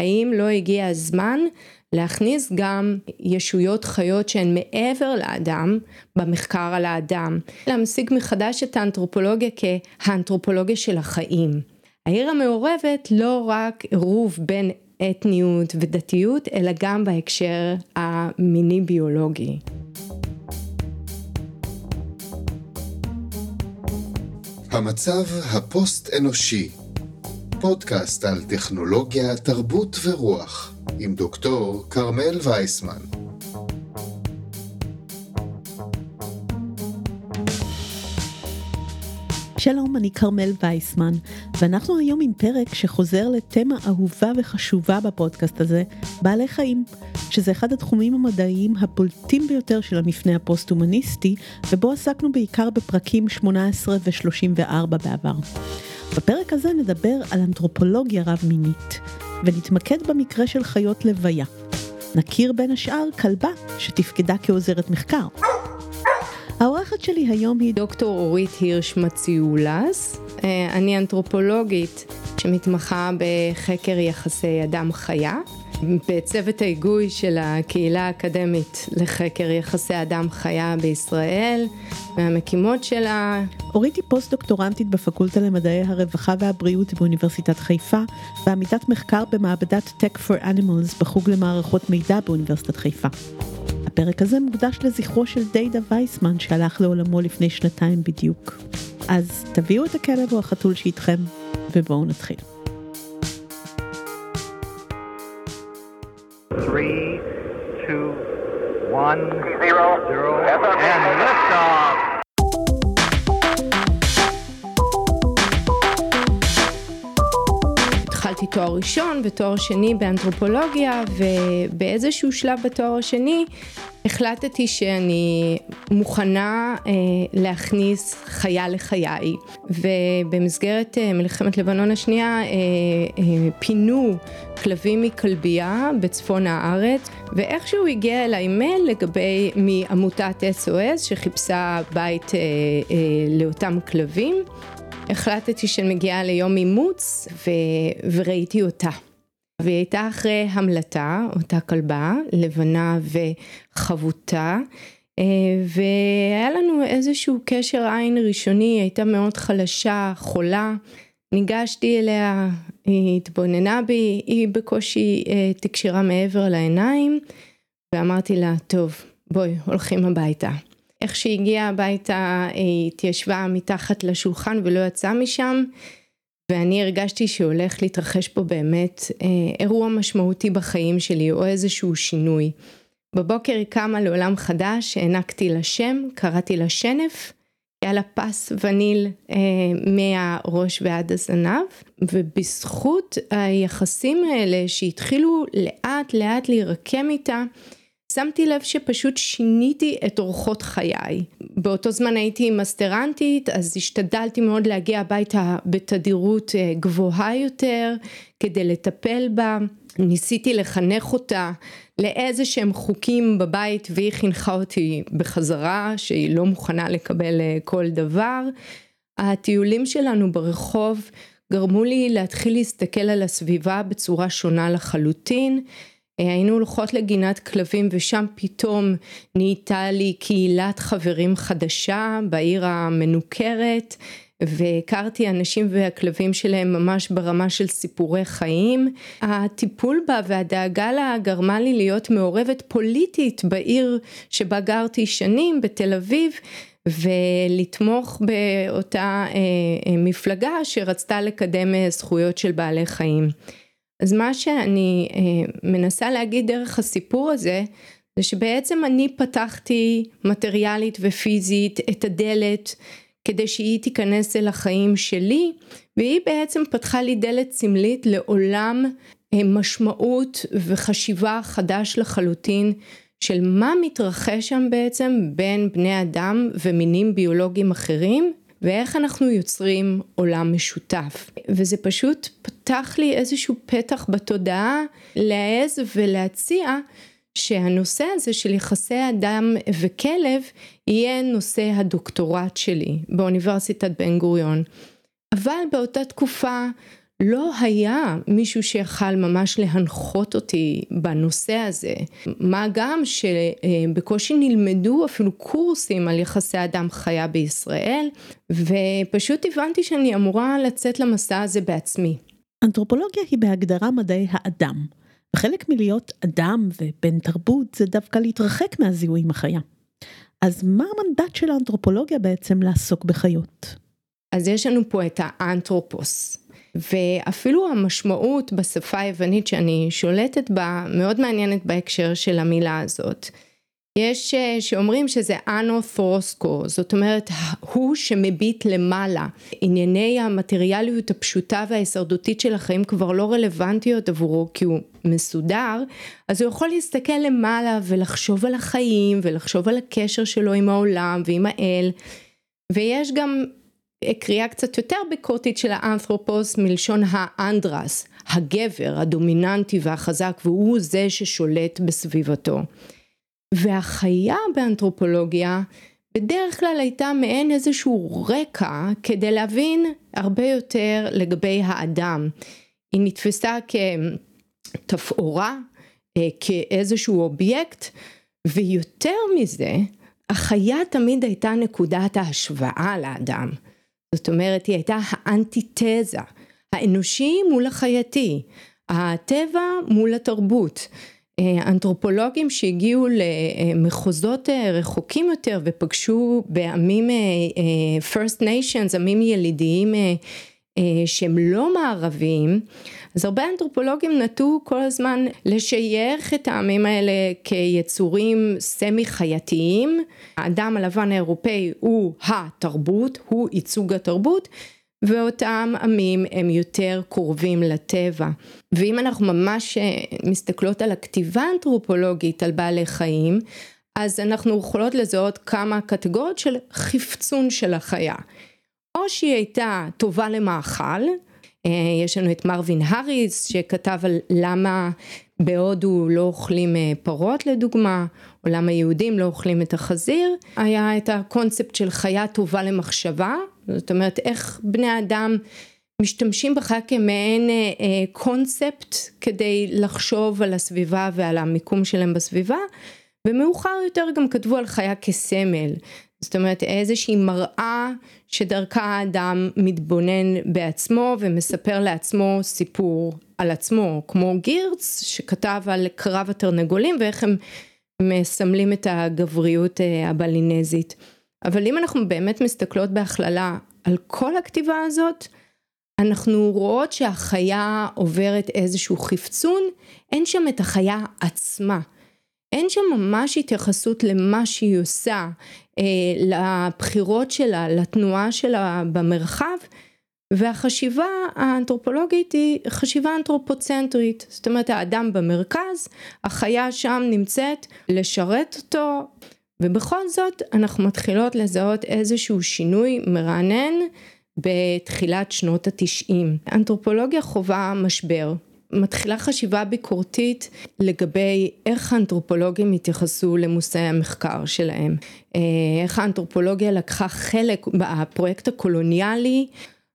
האם לא הגיע הזמן להכניס גם ישויות חיות שהן מעבר לאדם במחקר על האדם, להמשיג מחדש את האנתרופולוגיה כהאנתרופולוגיה של החיים. העיר המעורבת לא רק עירוב בין אתניות ודתיות, אלא גם בהקשר המיני ביולוגי. המצב הפוסט-אנושי, פודקאסט על טכנולוגיה, תרבות ורוח, עם דוקטור כרמל וייסמן. שלום, אני כרמל וייסמן, ואנחנו היום עם פרק שחוזר לתמה אהובה וחשובה בפודקאסט הזה, בעלי חיים, שזה אחד התחומים המדעיים הבולטים ביותר של המפנה הפוסט-הומניסטי, ובו עסקנו בעיקר בפרקים 18 ו-34 בעבר. בפרק הזה נדבר על אנתרופולוגיה רב-מינית, ונתמקד במקרה של חיות לוויה. נכיר בין השאר כלבה שתפקדה כעוזרת מחקר. העורכת שלי היום היא דוקטור אורית הירש מציולס, אה, אני אנתרופולוגית שמתמחה בחקר יחסי אדם חיה. בצוות ההיגוי של הקהילה האקדמית לחקר יחסי אדם חיה בישראל, מהמקימות שלה. אורית היא פוסט-דוקטורנטית בפקולטה למדעי הרווחה והבריאות באוניברסיטת חיפה, ועמיתת מחקר במעבדת Tech for Animals בחוג למערכות מידע באוניברסיטת חיפה. הפרק הזה מוקדש לזכרו של דיידה וייסמן שהלך לעולמו לפני שנתיים בדיוק. אז תביאו את הכלב או החתול שאיתכם, ובואו נתחיל. Three, two, one, zero, zero, and התחלתי תואר ראשון ותואר שני באנתרופולוגיה ובאיזשהו שלב בתואר השני החלטתי שאני מוכנה אה, להכניס חיה לחיי. ובמסגרת אה, מלחמת לבנון השנייה אה, אה, פינו כלבים מכלבייה בצפון הארץ ואיכשהו הגיע אליי מייל לגבי מעמותת SOS שחיפשה בית אה, אה, לאותם כלבים החלטתי שאני מגיעה ליום אימוץ ו... וראיתי אותה. והיא הייתה אחרי המלטה, אותה כלבה, לבנה וחבוטה, אה, והיה לנו איזשהו קשר עין ראשוני, היא הייתה מאוד חלשה, חולה. ניגשתי אליה, היא התבוננה בי, היא בקושי אה, תקשרה מעבר לעיניים, ואמרתי לה, טוב, בואי, הולכים הביתה. איך שהיא הגיעה הביתה היא התיישבה מתחת לשולחן ולא יצאה משם ואני הרגשתי שהולך להתרחש פה באמת אה, אירוע משמעותי בחיים שלי או איזשהו שינוי. בבוקר היא קמה לעולם חדש, הענקתי לה שם, קראתי לה שנף, היה לה פס וניל אה, מהראש ועד הזנב, ובזכות היחסים האלה שהתחילו לאט לאט להירקם איתה, שמתי לב שפשוט שיניתי את אורחות חיי. באותו זמן הייתי מסטרנטית, אז השתדלתי מאוד להגיע הביתה בתדירות אה, גבוהה יותר, כדי לטפל בה. ניסיתי לחנך אותה לאיזה שהם חוקים בבית, והיא חינכה אותי בחזרה, שהיא לא מוכנה לקבל אה, כל דבר. הטיולים שלנו ברחוב גרמו לי להתחיל להסתכל על הסביבה בצורה שונה לחלוטין. אה, היינו הולכות לגינת כלבים ושם פתאום נהייתה לי קהילת חברים חדשה בעיר המנוכרת והכרתי אנשים והכלבים שלהם ממש ברמה של סיפורי חיים. הטיפול בה והדאגה לה גרמה לי להיות מעורבת פוליטית בעיר שבה גרתי שנים בתל אביב ולתמוך באותה אה, אה, מפלגה שרצתה לקדם זכויות של בעלי חיים. אז מה שאני אה, מנסה להגיד דרך הסיפור הזה, זה שבעצם אני פתחתי מטריאלית ופיזית את הדלת כדי שהיא תיכנס אל החיים שלי, והיא בעצם פתחה לי דלת סמלית לעולם אה, משמעות וחשיבה חדש לחלוטין של מה מתרחש שם בעצם בין בני אדם ומינים ביולוגיים אחרים ואיך אנחנו יוצרים עולם משותף. וזה פשוט פתח לי איזשהו פתח בתודעה להעז ולהציע שהנושא הזה של יחסי אדם וכלב יהיה נושא הדוקטורט שלי באוניברסיטת בן גוריון. אבל באותה תקופה לא היה מישהו שיכל ממש להנחות אותי בנושא הזה, מה גם שבקושי נלמדו אפילו קורסים על יחסי אדם חיה בישראל, ופשוט הבנתי שאני אמורה לצאת למסע הזה בעצמי. אנתרופולוגיה היא בהגדרה מדעי האדם, וחלק מלהיות אדם ובן תרבות זה דווקא להתרחק מהזיהוי עם החיה. אז מה המנדט של האנתרופולוגיה בעצם לעסוק בחיות? אז יש לנו פה את האנתרופוס, ואפילו המשמעות בשפה היוונית שאני שולטת בה מאוד מעניינת בהקשר של המילה הזאת. יש אה, שאומרים שזה אנות'רוסקו, זאת אומרת הוא שמביט למעלה. ענייני המטריאליות הפשוטה וההישרדותית של החיים כבר לא רלוונטיות עבורו כי הוא מסודר, אז הוא יכול להסתכל למעלה ולחשוב על החיים ולחשוב על הקשר שלו עם העולם ועם האל. ויש גם קריאה קצת יותר ביקורתית של האנתרופוס מלשון האנדרס, הגבר הדומיננטי והחזק והוא זה ששולט בסביבתו. והחיה באנתרופולוגיה בדרך כלל הייתה מעין איזשהו רקע כדי להבין הרבה יותר לגבי האדם. היא נתפסה כתפאורה, אה, כאיזשהו אובייקט, ויותר מזה, החיה תמיד הייתה נקודת ההשוואה לאדם. זאת אומרת, היא הייתה האנטיתזה, האנושי מול החייתי, הטבע מול התרבות. אה, אנתרופולוגים שהגיעו למחוזות אה, רחוקים יותר ופגשו בעמים אה, First Nations, עמים ילידיים שהם לא מערביים, אז הרבה אנתרופולוגים נטו כל הזמן לשייך את העמים האלה כיצורים סמי חייתיים, האדם הלבן האירופאי הוא התרבות, הוא ייצוג התרבות ואותם עמים הם יותר קרובים לטבע. ואם אנחנו ממש אה, מסתכלות על הכתיבה האנתרופולוגית על בעלי חיים, אז אנחנו יכולות לזהות כמה קטגוריות של חפצון של החיה. או שהיא הייתה טובה למאכל, אה, יש לנו את מרווין האריס שכתב על למה בהודו לא אוכלים אה, פרות לדוגמה, או למה יהודים לא אוכלים את החזיר, היה את הקונספט של חיה טובה למחשבה, זאת אומרת איך בני אדם משתמשים בך כמעין אה, קונספט כדי לחשוב על הסביבה ועל המיקום שלהם בסביבה ומאוחר יותר גם כתבו על חיה כסמל זאת אומרת איזושהי מראה שדרכה האדם מתבונן בעצמו ומספר לעצמו סיפור על עצמו כמו גירץ שכתב על קרב התרנגולים ואיך הם מסמלים את הגבריות אה, הבלינזית אבל אם אנחנו באמת מסתכלות בהכללה על כל הכתיבה הזאת אנחנו רואות שהחיה עוברת איזשהו חפצון, אין שם את החיה עצמה. אין שם ממש התייחסות למה שהיא עושה, לבחירות שלה, לתנועה שלה במרחב, והחשיבה האנתרופולוגית היא חשיבה אנתרופוצנטרית, זאת אומרת האדם במרכז, החיה שם נמצאת לשרת אותו, ובכל זאת אנחנו מתחילות לזהות איזשהו שינוי מרענן בתחילת שנות התשעים. אנתרופולוגיה חווה משבר. מתחילה חשיבה ביקורתית לגבי איך האנתרופולוגים התייחסו למושאי המחקר שלהם. אה, איך האנתרופולוגיה לקחה חלק בפרויקט הקולוניאלי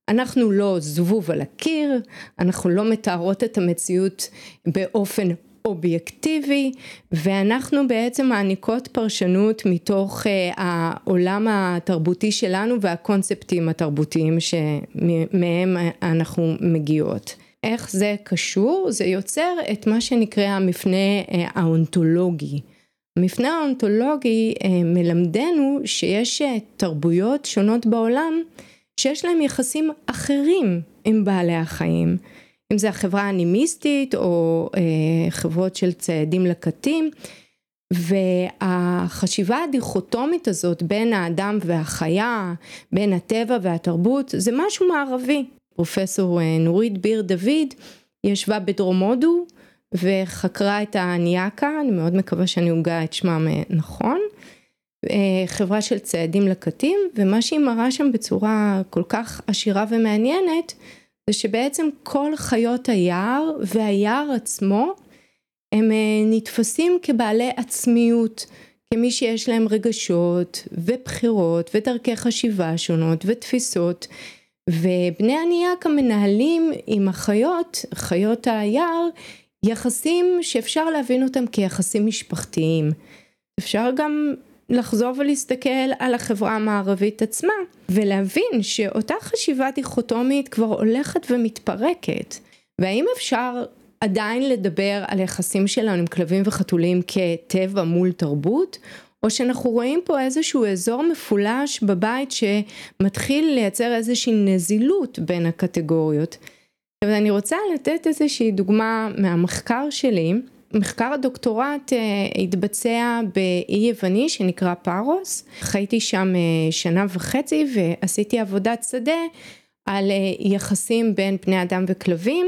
אנחנו לא זבוב על הקיר, אנחנו לא מתארות את המציאות באופן אובייקטיבי ואנחנו בעצם מעניקות פרשנות מתוך uh, העולם התרבותי שלנו והקונספטים התרבותיים שמהם אנחנו מגיעות. איך זה קשור? זה יוצר את מה שנקרא המפנה uh, האונתולוגי. המפנה האונתולוגי uh, מלמדנו שיש uh, תרבויות שונות בעולם שיש להם יחסים אחרים עם בעלי החיים. אם זה החברה האנימיסטית או אה, חברות של ציידים לקטים והחשיבה הדיכוטומית הזאת בין האדם והחיה, בין הטבע והתרבות זה משהו מערבי. פרופסור אה, נורית ביר דוד ישבה בדרום הודו וחקרה את הניאקה, אני מאוד מקווה שאני הוגה את שמם אה, נכון, אה, חברה של ציידים לקטים ומה שהיא מראה שם בצורה כל כך עשירה ומעניינת זה שבעצם כל חיות היער והיער עצמו הם נתפסים כבעלי עצמיות, כמי שיש להם רגשות ובחירות ודרכי חשיבה שונות ותפיסות ובני הניאק המנהלים עם החיות, חיות היער, יחסים שאפשר להבין אותם כיחסים משפחתיים. אפשר גם לחזור ולהסתכל על החברה המערבית עצמה ולהבין שאותה חשיבה דיכוטומית כבר הולכת ומתפרקת והאם אפשר עדיין לדבר על יחסים שלנו עם כלבים וחתולים כטבע מול תרבות או שאנחנו רואים פה איזשהו אזור מפולש בבית שמתחיל לייצר איזושהי נזילות בין הקטגוריות. ואני רוצה לתת איזושהי דוגמה מהמחקר שלי. מחקר הדוקטורט uh, התבצע באי יווני שנקרא פארוס, חייתי שם uh, שנה וחצי ועשיתי עבודת שדה על uh, יחסים בין בני אדם וכלבים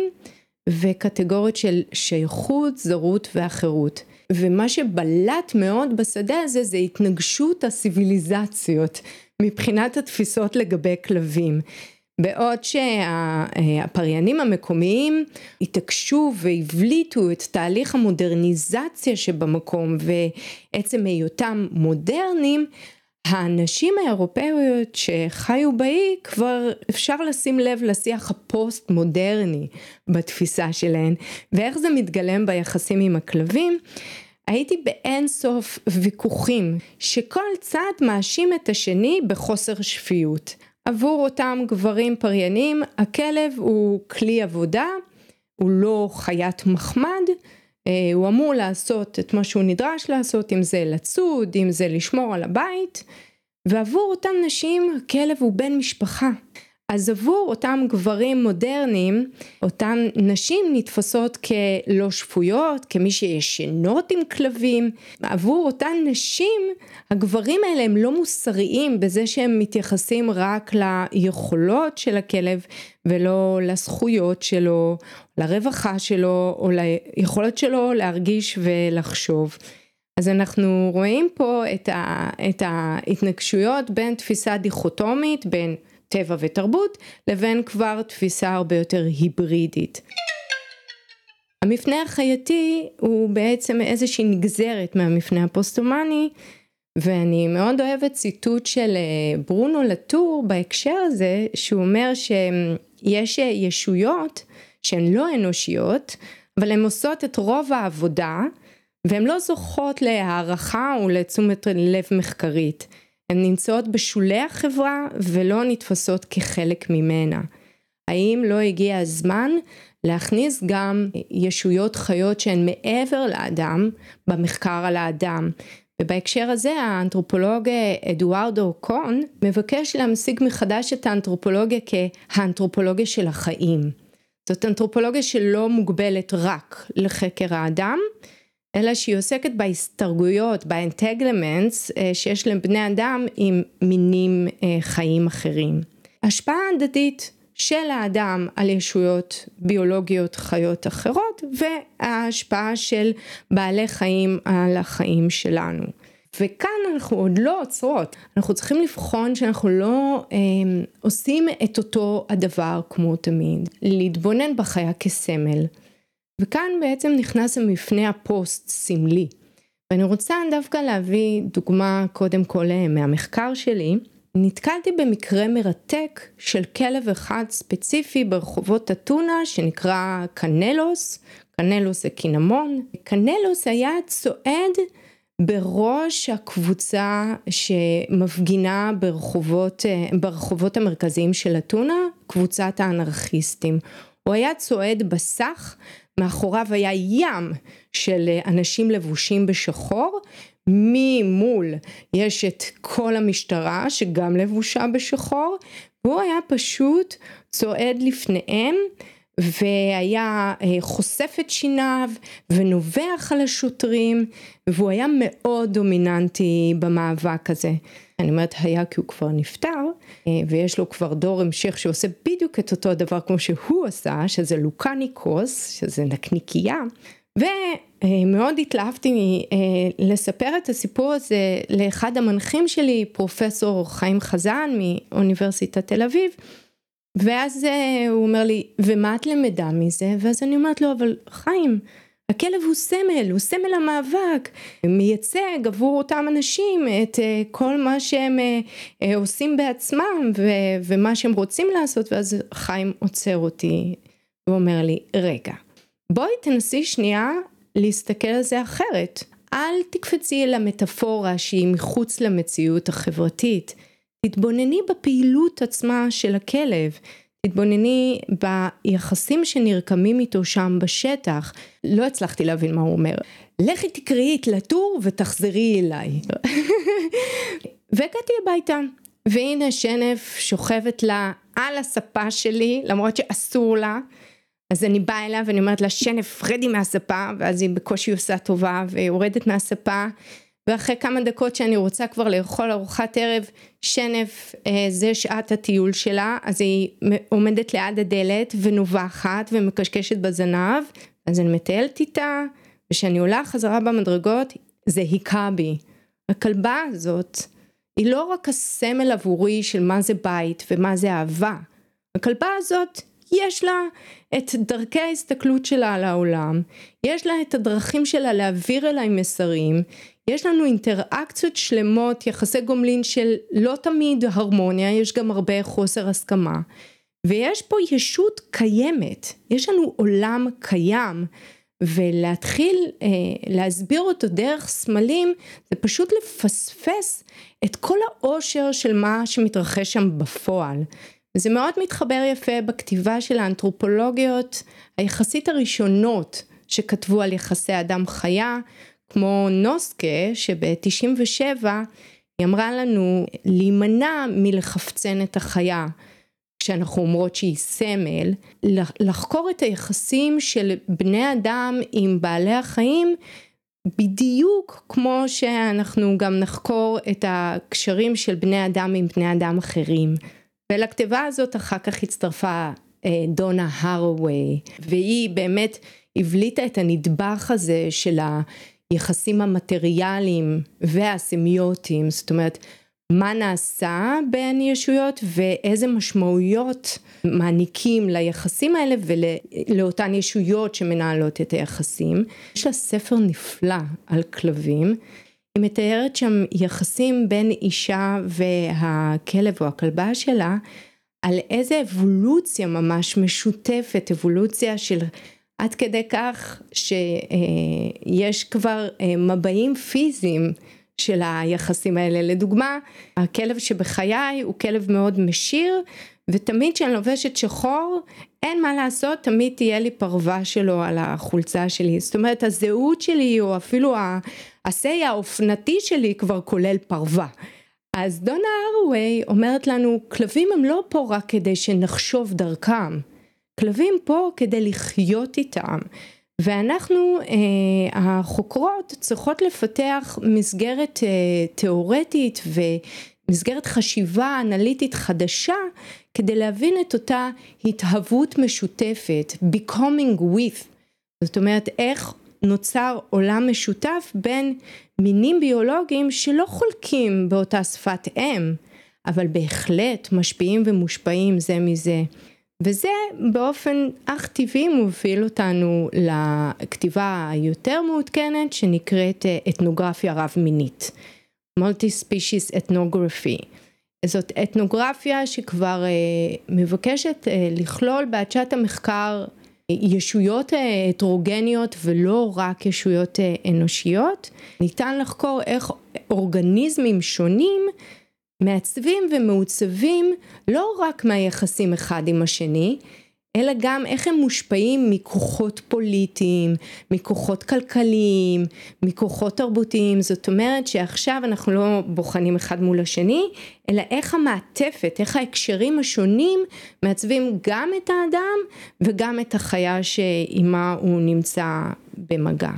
וקטגוריות של שייכות, זרות ואחרות. ומה שבלט מאוד בשדה הזה זה התנגשות הסיביליזציות מבחינת התפיסות לגבי כלבים. בעוד שהפריינים המקומיים התעקשו והבליטו את תהליך המודרניזציה שבמקום ועצם היותם מודרניים, הנשים האירופאיות שחיו באי כבר אפשר לשים לב לשיח הפוסט מודרני בתפיסה שלהן ואיך זה מתגלם ביחסים עם הכלבים. הייתי באין סוף ויכוחים שכל צד מאשים את השני בחוסר שפיות. עבור אותם גברים פריינים הכלב הוא כלי עבודה, הוא לא חיית מחמד, הוא אמור לעשות את מה שהוא נדרש לעשות, אם זה לצוד, אם זה לשמור על הבית, ועבור אותם נשים הכלב הוא בן משפחה. אז עבור אותם גברים מודרניים, אותן נשים נתפסות כלא שפויות, כמי שישנות עם כלבים. עבור אותן נשים, הגברים האלה הם לא מוסריים בזה שהם מתייחסים רק ליכולות של הכלב ולא לזכויות שלו, לרווחה שלו או ליכולת שלו להרגיש ולחשוב. אז אנחנו רואים פה את, ה, את ההתנגשויות בין תפיסה דיכוטומית, בין טבע ותרבות, לבין כבר תפיסה הרבה יותר היברידית. המפנה החייתי הוא בעצם איזושהי נגזרת מהמפנה הפוסט-הומני ואני מאוד אוהבת ציטוט של אה, ברונו לטור בהקשר הזה שהוא אומר שיש ישויות שהן לא אנושיות אבל הן עושות את רוב העבודה והן לא זוכות להערכה ולתשומת לב מחקרית. הן נמצאות בשולי החברה ולא נתפסות כחלק ממנה. האם לא הגיע הזמן להכניס גם ישויות חיות שהן מעבר לאדם במחקר על האדם? ובהקשר הזה האנתרופולוג אדוארדו קון מבקש להמשיג מחדש את האנתרופולוגיה כהאנתרופולוגיה של החיים. זאת אנתרופולוגיה שלא מוגבלת רק לחקר האדם, אלא שהיא עוסקת בהסתרגויות, באנטגלמנטס אה, שיש לבני אדם עם מינים אה, חיים אחרים. השפעה הדדית של האדם על ישויות ביולוגיות חיות אחרות וההשפעה של בעלי חיים על החיים שלנו. וכאן אנחנו עוד לא עוצרות, אנחנו צריכים לבחון שאנחנו לא אה, עושים את אותו הדבר כמו תמיד, להתבונן בחיה כסמל. וכאן בעצם נכנס המפנה הפוסט סמלי. ואני רוצה דווקא להביא דוגמה קודם כל אה, מהמחקר שלי. נתקלתי במקרה מרתק של כלב אחד ספציפי ברחובות אתונה שנקרא קנלוס, קנלוס זה קינמון. קנלוס היה צועד בראש הקבוצה שמפגינה ברחובות, אה, ברחובות המרכזיים של אתונה, קבוצת האנרכיסטים. הוא היה צועד בסך מאחוריו היה ים של אנשים לבושים בשחור, ממול יש את כל המשטרה שגם לבושה בשחור, והוא היה פשוט צועד לפניהם והיה אה, חושף את שיניו ונובח על השוטרים והוא היה מאוד דומיננטי במאבק הזה. אני אומרת היה כי הוא כבר נפטר אה, ויש לו כבר דור המשך שעושה בדיוק את אותו דבר כמו שהוא עשה שזה לוקניקוס שזה נקניקייה ומאוד התלהבתי אה, לספר את הסיפור הזה לאחד המנחים שלי פרופסור חיים חזן מאוניברסיטת תל אביב ואז הוא אומר לי ומה את למדה מזה? ואז אני אומרת לו אבל חיים הכלב הוא סמל, הוא סמל המאבק, מייצג עבור אותם אנשים את אה, כל מה שהם אה, אה, עושים בעצמם ומה שהם רוצים לעשות. ואז חיים עוצר אותי ואומר לי רגע בואי תנסי שנייה להסתכל על זה אחרת. אל תקפצי אל המטאפורה שהיא מחוץ למציאות החברתית תתבונני בפעילות עצמה של הכלב תתבונני ביחסים שנרקמים איתו שם בשטח. לא הצלחתי להבין מה הוא אומר. לכי תקראי את לטור ותחזרי אליי. והגעתי הביתה, והנה שנף שוכבת לה על הספה שלי, למרות שאסור לה. אז אני באה אליה ואני אומרת לה שנף רדי מהספה, ואז היא בקושי עושה טובה ויורדת מהספה. ואחרי כמה דקות שאני רוצה כבר לאכול ארוחת ערב, שנף אה, זה שעת הטיול שלה, אז היא עומדת ליד הדלת ונובחת ומקשקשת בזנב, אז אני מטיילת איתה, וכשאני עולה חזרה במדרגות, זה היכה בי. הכלבה הזאת, היא לא רק הסמל עבורי של מה זה בית ומה זה אהבה, הכלבה הזאת יש לה את דרכי ההסתכלות שלה על העולם, יש לה את הדרכים שלה להעביר אליי מסרים, יש לנו אינטראקציות שלמות, יחסי גומלין של לא תמיד הרמוניה, יש גם הרבה חוסר הסכמה. ויש פה ישות קיימת, יש לנו עולם קיים, ולהתחיל אה, להסביר אותו דרך סמלים, זה פשוט לפספס את כל העושר של מה שמתרחש שם בפועל. זה מאוד מתחבר יפה בכתיבה של האנתרופולוגיות היחסית הראשונות שכתבו על יחסי אדם חיה, כמו נוסקה שב-97 היא אמרה לנו להימנע מלחפצן את החיה כשאנחנו אומרות שהיא סמל, לחקור את היחסים של בני אדם עם בעלי החיים בדיוק כמו שאנחנו גם נחקור את הקשרים של בני אדם עם בני אדם אחרים. ולכתיבה הזאת אחר כך הצטרפה אה, דונה הרווי והיא באמת הבליטה את הנדבך הזה של היחסים המטריאליים והסמיוטיים, זאת אומרת מה נעשה בין ישויות ואיזה משמעויות מעניקים ליחסים האלה ולאותן ישויות שמנהלות את היחסים. יש לה ספר נפלא על כלבים היא מתארת שם יחסים בין אישה והכלב או הכלבה שלה על איזה אבולוציה ממש משותפת, אבולוציה של עד כדי כך שיש כבר אה, מבעים פיזיים של היחסים האלה. לדוגמה, הכלב שבחיי הוא כלב מאוד משיר ותמיד כשאני לובשת שחור אין מה לעשות תמיד תהיה לי פרווה שלו על החולצה שלי. זאת אומרת הזהות שלי או אפילו ה-say האופנתי שלי כבר כולל פרווה. אז דונה ארווי אומרת לנו כלבים הם לא פה רק כדי שנחשוב דרכם כלבים פה כדי לחיות איתם ואנחנו אה, החוקרות צריכות לפתח מסגרת אה, תיאורטית ומסגרת חשיבה אנליטית חדשה כדי להבין את אותה התהוות משותפת, becoming with, זאת אומרת איך נוצר עולם משותף בין מינים ביולוגיים שלא חולקים באותה שפת אם, אבל בהחלט משפיעים ומושפעים זה מזה. וזה באופן אך טבעי מוביל אותנו לכתיבה היותר מעודכנת שנקראת אתנוגרפיה רב מינית, multi-species ethnography. זאת אתנוגרפיה שכבר אה, מבקשת אה, לכלול בהגשת המחקר ישויות אה, הטרוגניות ולא רק ישויות אנושיות. ניתן לחקור איך אורגניזמים שונים מעצבים ומעוצבים לא רק מהיחסים אחד עם השני, אלא גם איך הם מושפעים מכוחות פוליטיים, מכוחות כלכליים, מכוחות תרבותיים, זאת אומרת שעכשיו אנחנו לא בוחנים אחד מול השני, אלא איך המעטפת, איך ההקשרים השונים מעצבים גם את האדם וגם את החיה שעימה הוא נמצא במגע.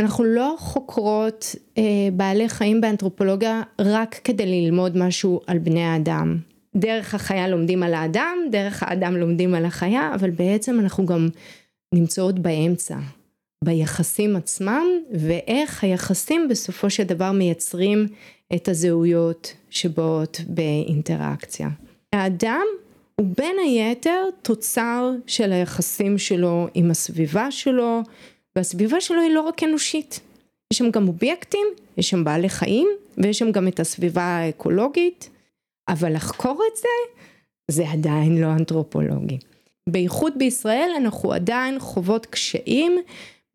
אנחנו לא חוקרות אה, בעלי חיים באנתרופולוגיה רק כדי ללמוד משהו על בני האדם. דרך החיה לומדים על האדם, דרך האדם לומדים על החיה, אבל בעצם אנחנו גם נמצאות באמצע, ביחסים עצמם, ואיך היחסים בסופו של דבר מייצרים את הזהויות שבאות באינטראקציה. האדם הוא בין היתר תוצר של היחסים שלו עם הסביבה שלו, והסביבה שלו היא לא רק אנושית. יש שם גם אובייקטים, יש שם בעלי חיים, ויש שם גם את הסביבה האקולוגית, אבל לחקור את זה, זה עדיין לא אנתרופולוגי. בייחוד בישראל אנחנו עדיין חוות קשיים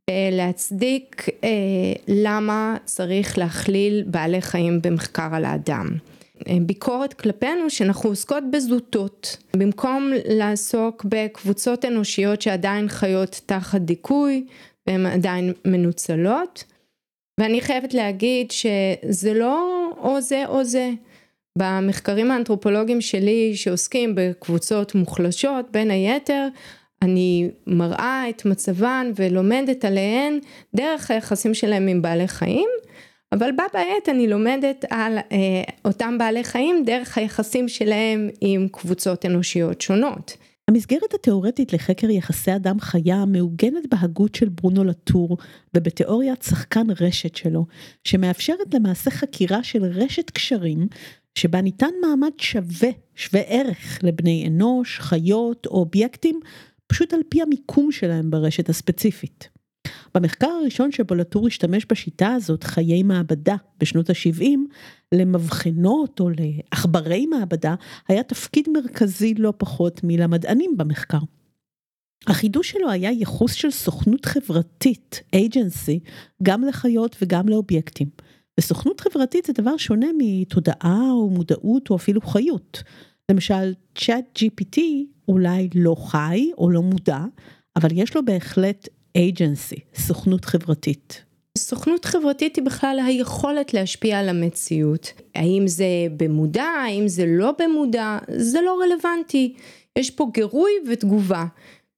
אה, להצדיק אה, למה צריך להכליל בעלי חיים במחקר על האדם. אה, ביקורת כלפינו שאנחנו עוסקות בזוטות במקום לעסוק בקבוצות אנושיות שעדיין חיות תחת דיכוי והן עדיין מנוצלות ואני חייבת להגיד שזה לא או זה או זה במחקרים האנתרופולוגיים שלי שעוסקים בקבוצות מוחלשות בין היתר אני מראה את מצבן ולומדת עליהן דרך היחסים שלהם עם בעלי חיים אבל בה בעת אני לומדת על אה, אותם בעלי חיים דרך היחסים שלהם עם קבוצות אנושיות שונות. המסגרת התאורטית לחקר יחסי אדם חיה מעוגנת בהגות של ברונו לטור ובתיאוריית שחקן רשת שלו, שמאפשרת למעשה חקירה של רשת קשרים שבה ניתן מעמד שווה, שווה ערך לבני אנוש, חיות או אובייקטים, פשוט על פי המיקום שלהם ברשת הספציפית. במחקר הראשון שבו לטור השתמש בשיטה הזאת, חיי מעבדה, בשנות ה-70, למבחנות או לעכברי מעבדה, היה תפקיד מרכזי לא פחות מלמדענים במחקר. החידוש שלו היה ייחוס של סוכנות חברתית, agency, גם לחיות וגם לאובייקטים. וסוכנות חברתית זה דבר שונה מתודעה או מודעות או אפילו חיות. למשל, צ'אט GPT אולי לא חי או לא מודע, אבל יש לו בהחלט agency, סוכנות חברתית. סוכנות חברתית היא בכלל היכולת להשפיע על המציאות. האם זה במודע, האם זה לא במודע, זה לא רלוונטי. יש פה גירוי ותגובה.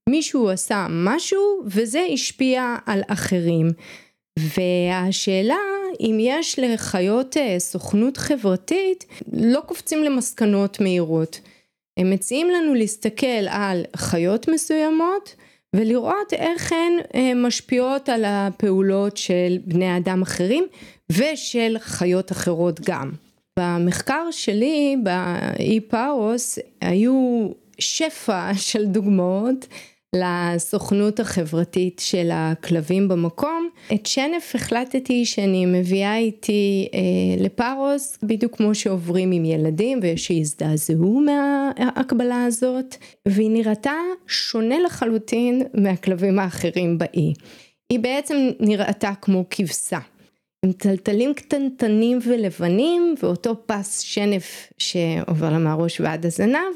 מישהו עשה משהו וזה השפיע על אחרים. והשאלה אם יש לחיות אה, סוכנות חברתית, לא קופצים למסקנות מהירות. הם מציעים לנו להסתכל על חיות מסוימות ולראות איך הן אה, משפיעות על הפעולות של בני אדם אחרים ושל חיות אחרות גם. במחקר שלי באי פארוס היו שפע של דוגמאות לסוכנות החברתית של הכלבים במקום. את שנף החלטתי שאני מביאה איתי אה, לפארוס בדיוק כמו שעוברים עם ילדים ושהזדעזעו מההקבלה הזאת והיא נראתה שונה לחלוטין מהכלבים האחרים באי. היא בעצם נראתה כמו כבשה. עם טלטלים קטנטנים ולבנים ואותו פס שנף שעובר לה מהראש ועד הזנב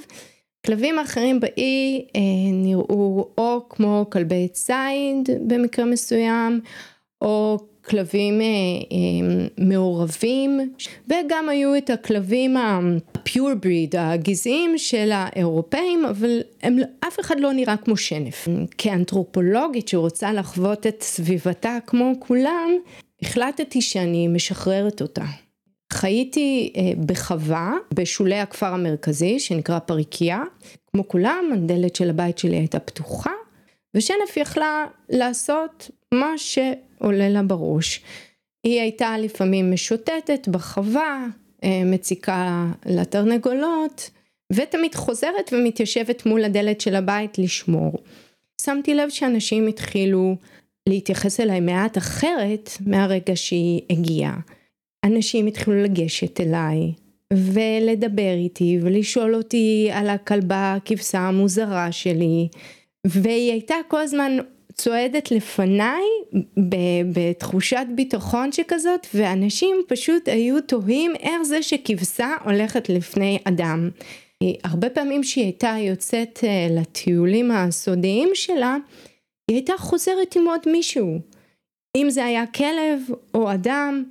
כלבים אחרים באי אה, נראו או כמו כלבי ציד במקרה מסוים, או כלבים אה, אה, מעורבים, וגם היו את הכלבים ה-pure breed, הגזעיים של האירופאים, אבל הם, אף אחד לא נראה כמו שנף. כאנתרופולוגית שרוצה לחוות את סביבתה כמו כולם, החלטתי שאני משחררת אותה. חייתי אה, בחווה בשולי הכפר המרכזי שנקרא פריקיה, כמו כולם הדלת של הבית שלי הייתה פתוחה ושנף יכלה לעשות מה שעולה לה בראש. היא הייתה לפעמים משוטטת בחווה, אה, מציקה לתרנגולות ותמיד חוזרת ומתיישבת מול הדלת של הבית לשמור. שמתי לב שאנשים התחילו להתייחס אליי מעט אחרת מהרגע שהיא הגיעה. אנשים התחילו לגשת אליי ולדבר איתי ולשאול אותי על הכלבה הכבשה המוזרה שלי והיא הייתה כל הזמן צועדת לפניי בתחושת ביטחון שכזאת ואנשים פשוט היו תוהים איך זה שכבשה הולכת לפני אדם. הרבה פעמים שהיא הייתה יוצאת אה, לטיולים הסודיים שלה היא הייתה חוזרת עם עוד מישהו אם זה היה כלב או אדם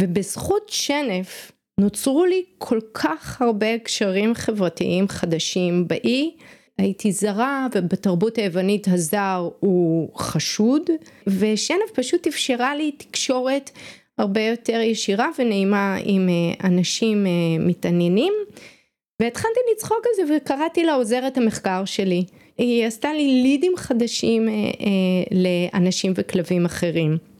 ובזכות שנף נוצרו לי כל כך הרבה קשרים חברתיים חדשים באי. הייתי זרה ובתרבות היוונית הזר הוא חשוד ושנף פשוט אפשרה לי תקשורת הרבה יותר ישירה ונעימה עם אה, אנשים אה, מתעניינים והתחלתי לצחוק על זה וקראתי לה עוזרת המחקר שלי. היא עשתה לי לידים חדשים אה, לאנשים וכלבים אחרים.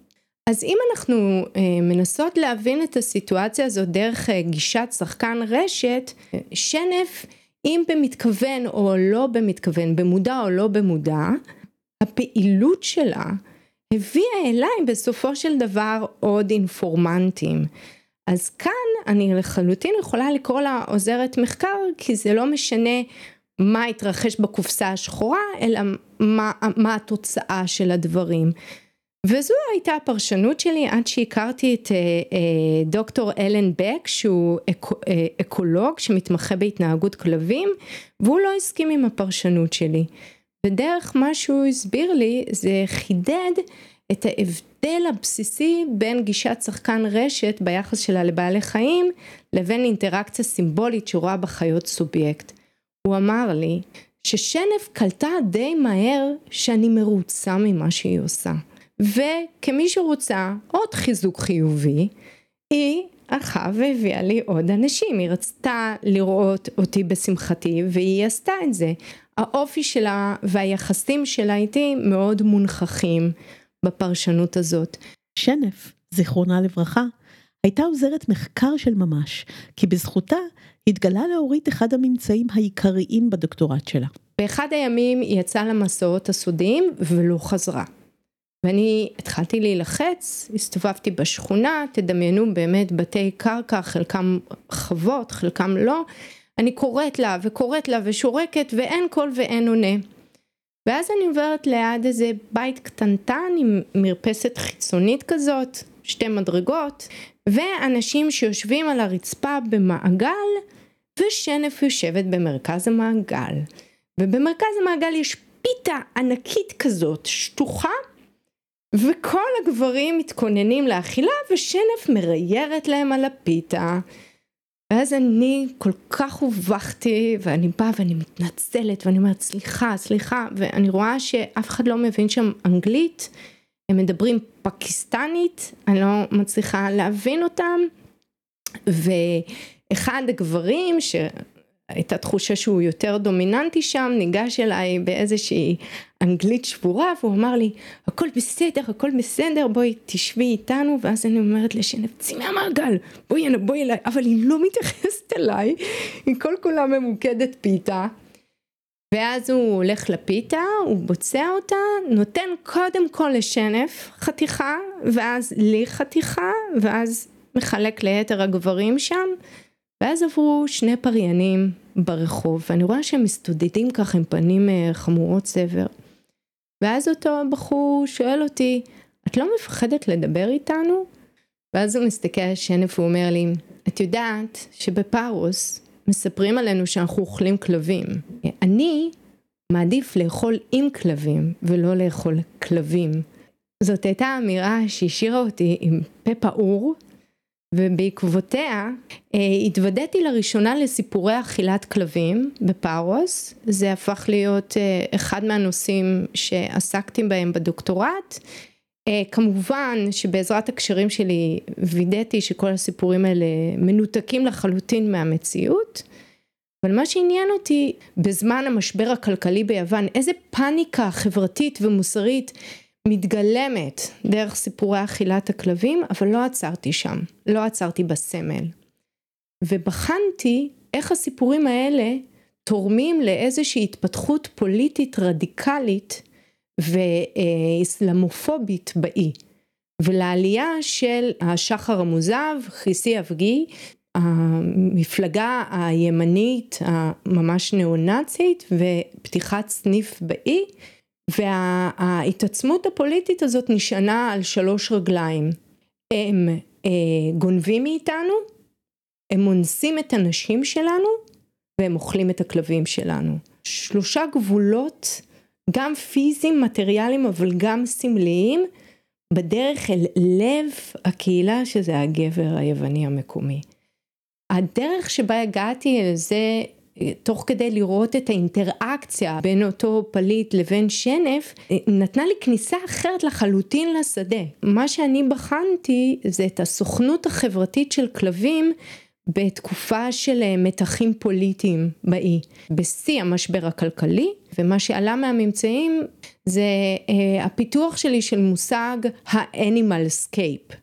אז אם אנחנו אה, מנסות להבין את הסיטואציה הזאת דרך אה, גישת שחקן רשת, שנף אם במתכוון או לא במתכוון, במודע או לא במודע, הפעילות שלה הביאה אליי בסופו של דבר עוד אינפורמנטים. אז כאן אני לחלוטין יכולה לקרוא לה עוזרת מחקר, כי זה לא משנה מה התרחש בקופסה השחורה, אלא מה, מה התוצאה של הדברים. וזו הייתה הפרשנות שלי עד שהכרתי את אה, אה, דוקטור אלן בק שהוא אה, אקולוג שמתמחה בהתנהגות כלבים והוא לא הסכים עם הפרשנות שלי. ודרך מה שהוא הסביר לי זה חידד את ההבדל הבסיסי בין גישת שחקן רשת ביחס שלה לבעלי חיים לבין אינטראקציה סימבולית שרואה בחיות סובייקט. הוא אמר לי ששנף קלטה די מהר שאני מרוצה ממה שהיא עושה. וכמי שרוצה עוד חיזוק חיובי, היא הלכה והביאה לי עוד אנשים, היא רצתה לראות אותי בשמחתי והיא עשתה את זה. האופי שלה והיחסים שלה איתי מאוד מונחכים בפרשנות הזאת. שנף, זיכרונה לברכה, הייתה עוזרת מחקר של ממש, כי בזכותה התגלה לאורית אחד הממצאים העיקריים בדוקטורט שלה. באחד הימים היא יצאה למסעות הסודיים ולא חזרה. ואני התחלתי להילחץ, הסתובבתי בשכונה, תדמיינו באמת בתי קרקע, חלקם חוות, חלקם לא. אני קוראת לה וקוראת לה ושורקת ואין קול ואין עונה. ואז אני עוברת ליד איזה בית קטנטן עם מרפסת חיצונית כזאת, שתי מדרגות, ואנשים שיושבים על הרצפה במעגל, ושנף יושבת במרכז המעגל. ובמרכז המעגל יש פיתה ענקית כזאת, שטוחה, וכל הגברים מתכוננים לאכילה ושנף מריירת להם על הפיתה. ואז אני כל כך הובכתי ואני באה ואני מתנצלת ואני אומרת סליחה סליחה. ואני רואה שאף אחד לא מבין שם אנגלית. הם מדברים פקיסטנית אני לא מצליחה להבין אותם. ואחד הגברים ש... הייתה תחושה שהוא יותר דומיננטי שם, ניגש אליי באיזושהי אנגלית שבורה והוא אמר לי הכל בסדר הכל בסדר בואי תשבי איתנו. ואז אני אומרת לשנב צאי מהמעגל בואי הנה בואי אליי. אבל היא לא מתייחסת אליי היא כל כולה ממוקדת פיתה. ואז הוא הולך לפיתה, הוא בוצע אותה, נותן קודם כל לשנף חתיכה, ואז לי חתיכה, ואז מחלק ליתר הגברים שם, ואז עברו שני פריינים ברחוב, ואני רואה שהם מסתודדים ככה עם פנים אה, חמורות סבר. ואז אותו בחור שואל אותי, את לא מפחדת לדבר איתנו? ואז הוא מסתכל על שנף ואומר לי, את יודעת שבפארוס מספרים עלינו שאנחנו אוכלים כלבים. אני מעדיף לאכול עם כלבים ולא לאכול כלבים. זאת הייתה אמירה שהשאירה אותי עם פה פעור ובעקבותיה אה, התוודעתי לראשונה לסיפורי אכילת כלבים בפארוס, זה הפך להיות אה, אחד מהנושאים שעסקתי בהם בדוקטורט. אה, כמובן שבעזרת הקשרים שלי וידאתי שכל הסיפורים האלה מנותקים לחלוטין מהמציאות. אבל מה שעניין אותי בזמן המשבר הכלכלי ביוון, איזה פאניקה חברתית ומוסרית מתגלמת דרך סיפורי אכילת הכלבים, אבל לא עצרתי שם, לא עצרתי בסמל. ובחנתי איך הסיפורים האלה תורמים לאיזושהי התפתחות פוליטית רדיקלית ואסלאמופובית באי, ולעלייה של השחר המוזב, חיסי אבגי, המפלגה הימנית הממש ניאו-נאצית ופתיחת סניף באי וההתעצמות הפוליטית הזאת נשענה על שלוש רגליים. הם אה, גונבים מאיתנו, הם אונסים את הנשים שלנו והם אוכלים את הכלבים שלנו. שלושה גבולות, גם פיזיים, מטריאליים, אבל גם סמליים, בדרך אל לב הקהילה שזה הגבר היווני המקומי. הדרך שבה הגעתי אל זה תוך כדי לראות את האינטראקציה בין אותו פליט לבין שנף, נתנה לי כניסה אחרת לחלוטין לשדה. מה שאני בחנתי זה את הסוכנות החברתית של כלבים בתקופה של אה, מתחים פוליטיים באי. בשיא המשבר הכלכלי, ומה שעלה מהממצאים זה אה, הפיתוח שלי של מושג ה-animal scape.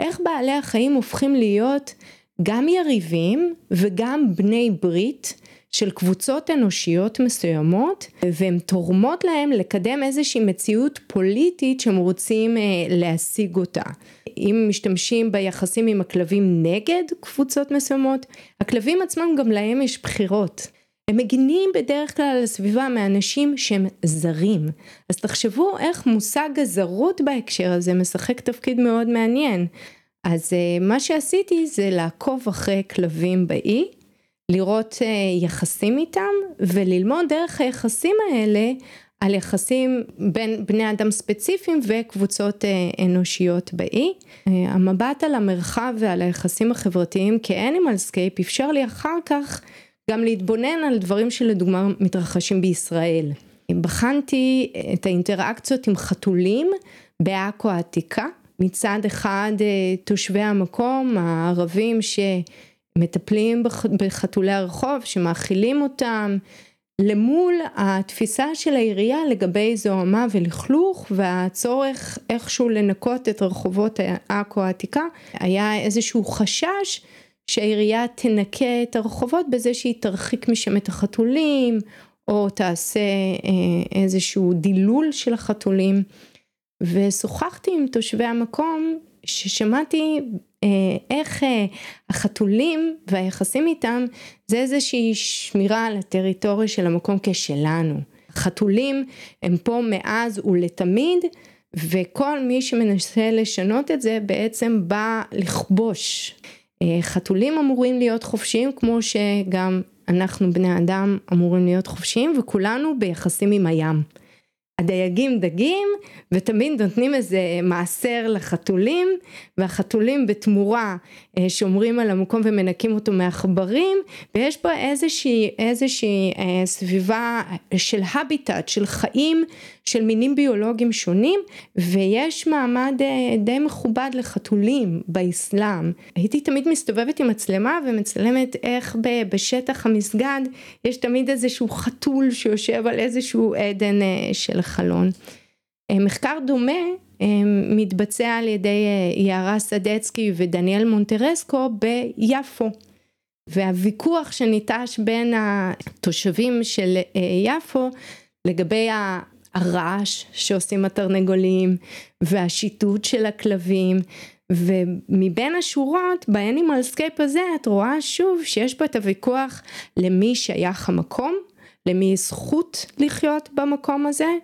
איך בעלי החיים הופכים להיות גם יריבים וגם בני ברית של קבוצות אנושיות מסוימות והן תורמות להם לקדם איזושהי מציאות פוליטית שהם רוצים אה, להשיג אותה. אם משתמשים ביחסים עם הכלבים נגד קבוצות מסוימות, הכלבים עצמם גם להם יש בחירות. הם מגינים בדרך כלל על הסביבה מאנשים שהם זרים. אז תחשבו איך מושג הזרות בהקשר הזה משחק תפקיד מאוד מעניין. אז אה, מה שעשיתי זה לעקוב אחרי כלבים באי, לראות אה, יחסים איתם וללמוד דרך היחסים האלה על יחסים בין בני אדם ספציפיים וקבוצות אה, אנושיות באי. המבט על המרחב ועל היחסים החברתיים כאנימלסקייפ אפשר לי אחר כך גם להתבונן על דברים שלדוגמה מתרחשים בישראל. בחנתי את האינטראקציות עם חתולים בעכו העתיקה. מצד אחד אה, תושבי המקום הערבים שמטפלים בחתולי הרחוב, שמאכילים אותם, למול התפיסה של העירייה לגבי זוהמה ולכלוך והצורך איכשהו לנקות את רחובות עכו העתיקה, היה איזשהו חשש שהעירייה תנקה את הרחובות בזה שהיא תרחיק משם את החתולים או תעשה אה, איזשהו דילול של החתולים. ושוחחתי עם תושבי המקום ששמעתי איך אה, החתולים והיחסים איתם זה איזושהי שמירה על הטריטוריה של המקום כשלנו. חתולים הם פה מאז ולתמיד וכל מי שמנסה לשנות את זה בעצם בא לכבוש אה, חתולים אמורים להיות חופשיים כמו שגם אנחנו בני אדם אמורים להיות חופשיים וכולנו ביחסים עם הים. הדייגים דגים ותמיד נותנים איזה מעשר לחתולים והחתולים בתמורה אה, שומרים על המקום ומנקים אותו מעכברים ויש פה איזושהי, איזושהי אה, סביבה של הביטט של חיים של מינים ביולוגיים שונים ויש מעמד אה, די מכובד לחתולים באסלאם. הייתי תמיד מסתובבת עם מצלמה ומצלמת איך בשטח המסגד יש תמיד איזשהו חתול שיושב על איזשהו עדן של חלון. מחקר דומה מתבצע על ידי יערה סדצקי ודניאל מונטרסקו ביפו. והוויכוח שניטש בין התושבים של יפו לגבי הרעש שעושים התרנגולים והשיטוט של הכלבים ומבין השורות ב animalscape הזה את רואה שוב שיש פה את הוויכוח למי שייך המקום, למי זכות לחיות במקום הזה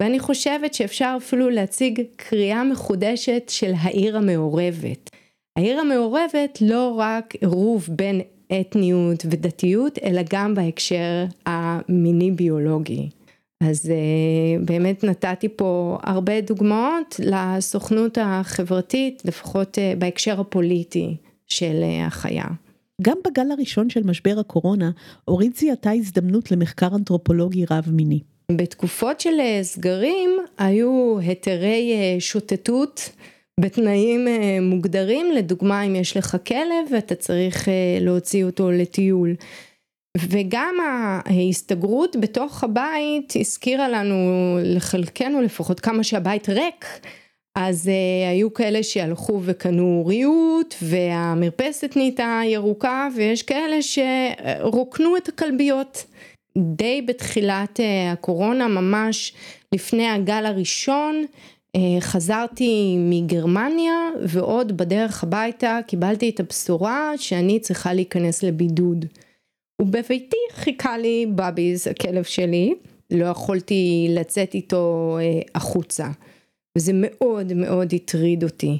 ואני חושבת שאפשר אפילו להציג קריאה מחודשת של העיר המעורבת. העיר המעורבת לא רק עירוב בין אתניות ודתיות אלא גם בהקשר המיני ביולוגי. אז uh, באמת נתתי פה הרבה דוגמאות לסוכנות החברתית, לפחות uh, בהקשר הפוליטי של uh, החיה. גם בגל הראשון של משבר הקורונה, אורית זיהתה הזדמנות למחקר אנתרופולוגי רב מיני. בתקופות של סגרים היו היתרי שוטטות בתנאים מוגדרים, לדוגמה אם יש לך כלב ואתה צריך להוציא אותו לטיול. וגם ההסתגרות בתוך הבית הזכירה לנו לחלקנו לפחות כמה שהבית ריק אז uh, היו כאלה שהלכו וקנו ריהוט והמרפסת נהייתה ירוקה ויש כאלה שרוקנו את הכלביות. די בתחילת uh, הקורונה ממש לפני הגל הראשון uh, חזרתי מגרמניה ועוד בדרך הביתה קיבלתי את הבשורה שאני צריכה להיכנס לבידוד. ובביתי חיכה לי בביז הכלב שלי, לא יכולתי לצאת איתו אה, החוצה וזה מאוד מאוד הטריד אותי.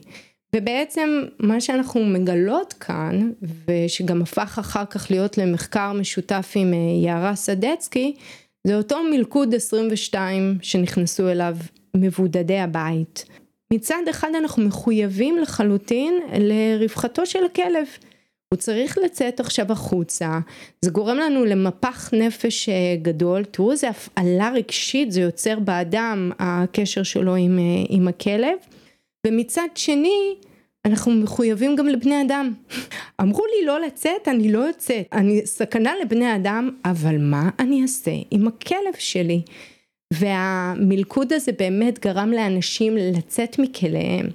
ובעצם מה שאנחנו מגלות כאן ושגם הפך אחר כך להיות למחקר משותף עם אה, יערה סדצקי זה אותו מלכוד 22 שנכנסו אליו מבודדי הבית. מצד אחד אנחנו מחויבים לחלוטין לרווחתו של הכלב הוא צריך לצאת עכשיו החוצה, זה גורם לנו למפח נפש אה, גדול, תראו איזה הפעלה רגשית זה יוצר באדם הקשר שלו עם, אה, עם הכלב, ומצד שני אנחנו מחויבים גם לבני אדם. אמרו לי לא לצאת, אני לא יוצאת, אני סכנה לבני אדם, אבל מה אני אעשה עם הכלב שלי? והמלכוד הזה באמת גרם לאנשים לצאת מכליהם.